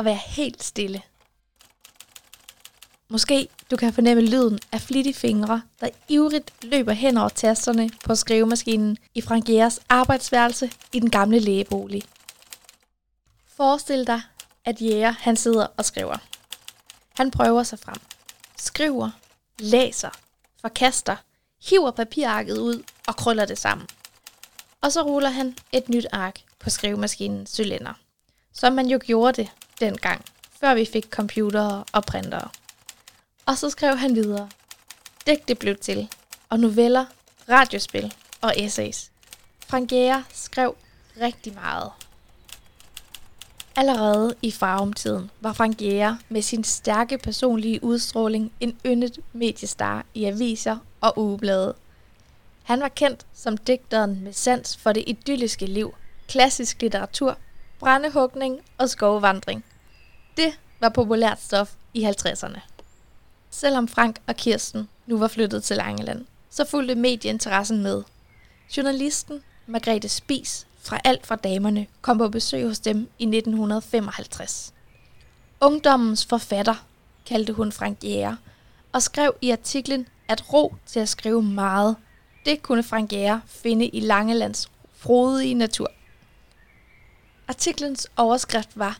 og være helt stille. Måske du kan fornemme lyden af flittige fingre, der ivrigt løber hen over tasterne på skrivemaskinen i Frankieres arbejdsværelse i den gamle lægebolig. Forestil dig, at Jæger han sidder og skriver. Han prøver sig frem. Skriver, læser, forkaster, hiver papirarket ud og krøller det sammen. Og så ruller han et nyt ark på skrivemaskinens cylinder. Som man jo gjorde det dengang, før vi fik computere og printere. Og så skrev han videre. Digte blev til, og noveller, radiospil og essays. Frank Jæger skrev rigtig meget. Allerede i farumtiden var Frank Jæger med sin stærke personlige udstråling en yndet mediestar i aviser og ugeblade. Han var kendt som digteren med sans for det idylliske liv, klassisk litteratur, brændehugning og skovvandring. Det var populært stof i 50'erne. Selvom Frank og Kirsten nu var flyttet til Langeland, så fulgte medieinteressen med. Journalisten Margrethe Spis fra Alt fra Damerne kom på besøg hos dem i 1955. Ungdommens forfatter kaldte hun Frank Jæger, og skrev i artiklen, at ro til at skrive meget, det kunne Frank Jæger finde i Langelands frodige natur. Artiklens overskrift var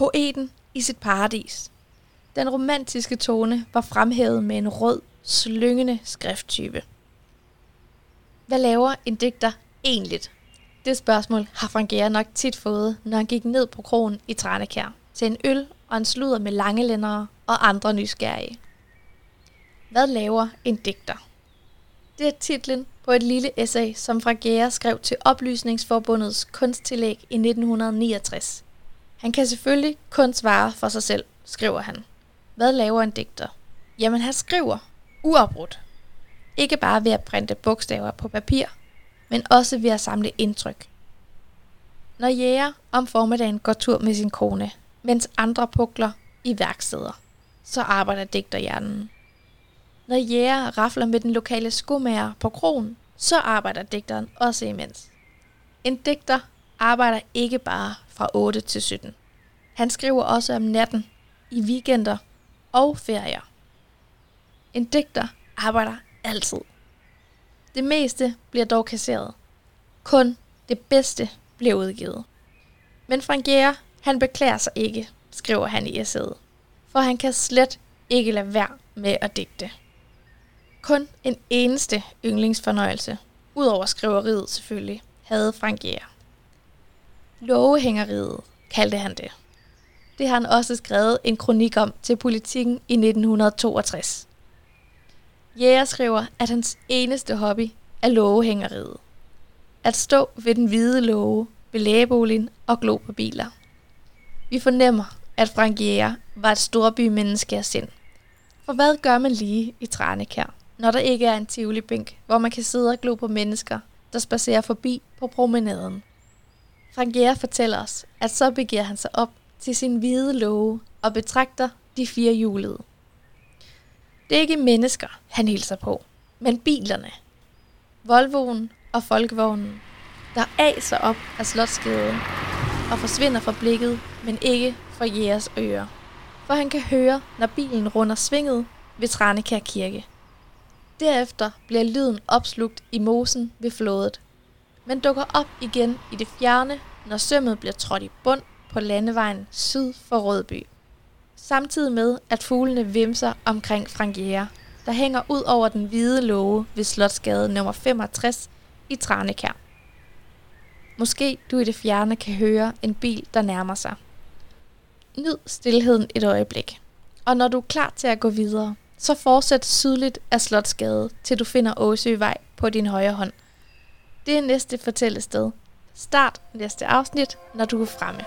Poeten i sit paradis. Den romantiske tone var fremhævet med en rød, slyngende skrifttype. Hvad laver en digter egentlig? Det spørgsmål har Frankera nok tit fået, når han gik ned på krogen i Tranekær til en øl og en sludder med langelændere og andre nysgerrige. Hvad laver en digter? Det er titlen på et lille essay, som Frankera skrev til Oplysningsforbundets kunsttillæg i 1969. Han kan selvfølgelig kun svare for sig selv, skriver han. Hvad laver en digter? Jamen han skriver uafbrudt. Ikke bare ved at printe bogstaver på papir, men også ved at samle indtryk. Når jæger om formiddagen går tur med sin kone, mens andre pukler i værksteder, så arbejder digterhjernen. Når jæger rafler med den lokale skomager på krogen, så arbejder digteren også imens. En digter arbejder ikke bare fra 8 til 17. Han skriver også om natten, i weekender og ferier. En digter arbejder altid. Det meste bliver dog kasseret. Kun det bedste bliver udgivet. Men Frank Jæger, han beklager sig ikke, skriver han i essayet. For han kan slet ikke lade være med at digte. Kun en eneste yndlingsfornøjelse, udover skriveriet selvfølgelig, havde Frank Jæger. Lovehængeriet kaldte han det. Det har han også skrevet en kronik om til politikken i 1962. Jæger skriver, at hans eneste hobby er lovehængeriet. At stå ved den hvide låge ved lægeboligen og glo på biler. Vi fornemmer, at Frank Jæger var et storbymenneske af sind. For hvad gør man lige i Tranekær, når der ikke er en tivoli-bænk, hvor man kan sidde og glo på mennesker, der spacerer forbi på promenaden? Rangier fortæller os, at så begiver han sig op til sin hvide låge og betragter de fire hjulede. Det er ikke mennesker, han hilser på, men bilerne. Volvoen og folkevognen, der aser op af slotsgade og forsvinder fra blikket, men ikke fra jægers ører. For han kan høre, når bilen runder svinget ved Tranekær Kirke. Derefter bliver lyden opslugt i mosen ved flådet, men dukker op igen i det fjerne, når sømmet bliver trådt i bund på landevejen syd for Rødby. Samtidig med, at fuglene vimser omkring Frankiere, der hænger ud over den hvide låge ved Slotsgade nummer 65 i Tranekær. Måske du i det fjerne kan høre en bil, der nærmer sig. Nyd stillheden et øjeblik. Og når du er klar til at gå videre, så fortsæt sydligt af Slotsgade, til du finder Åsøvej på din højre hånd. Det er næste fortællested. Start næste afsnit, når du er fremme.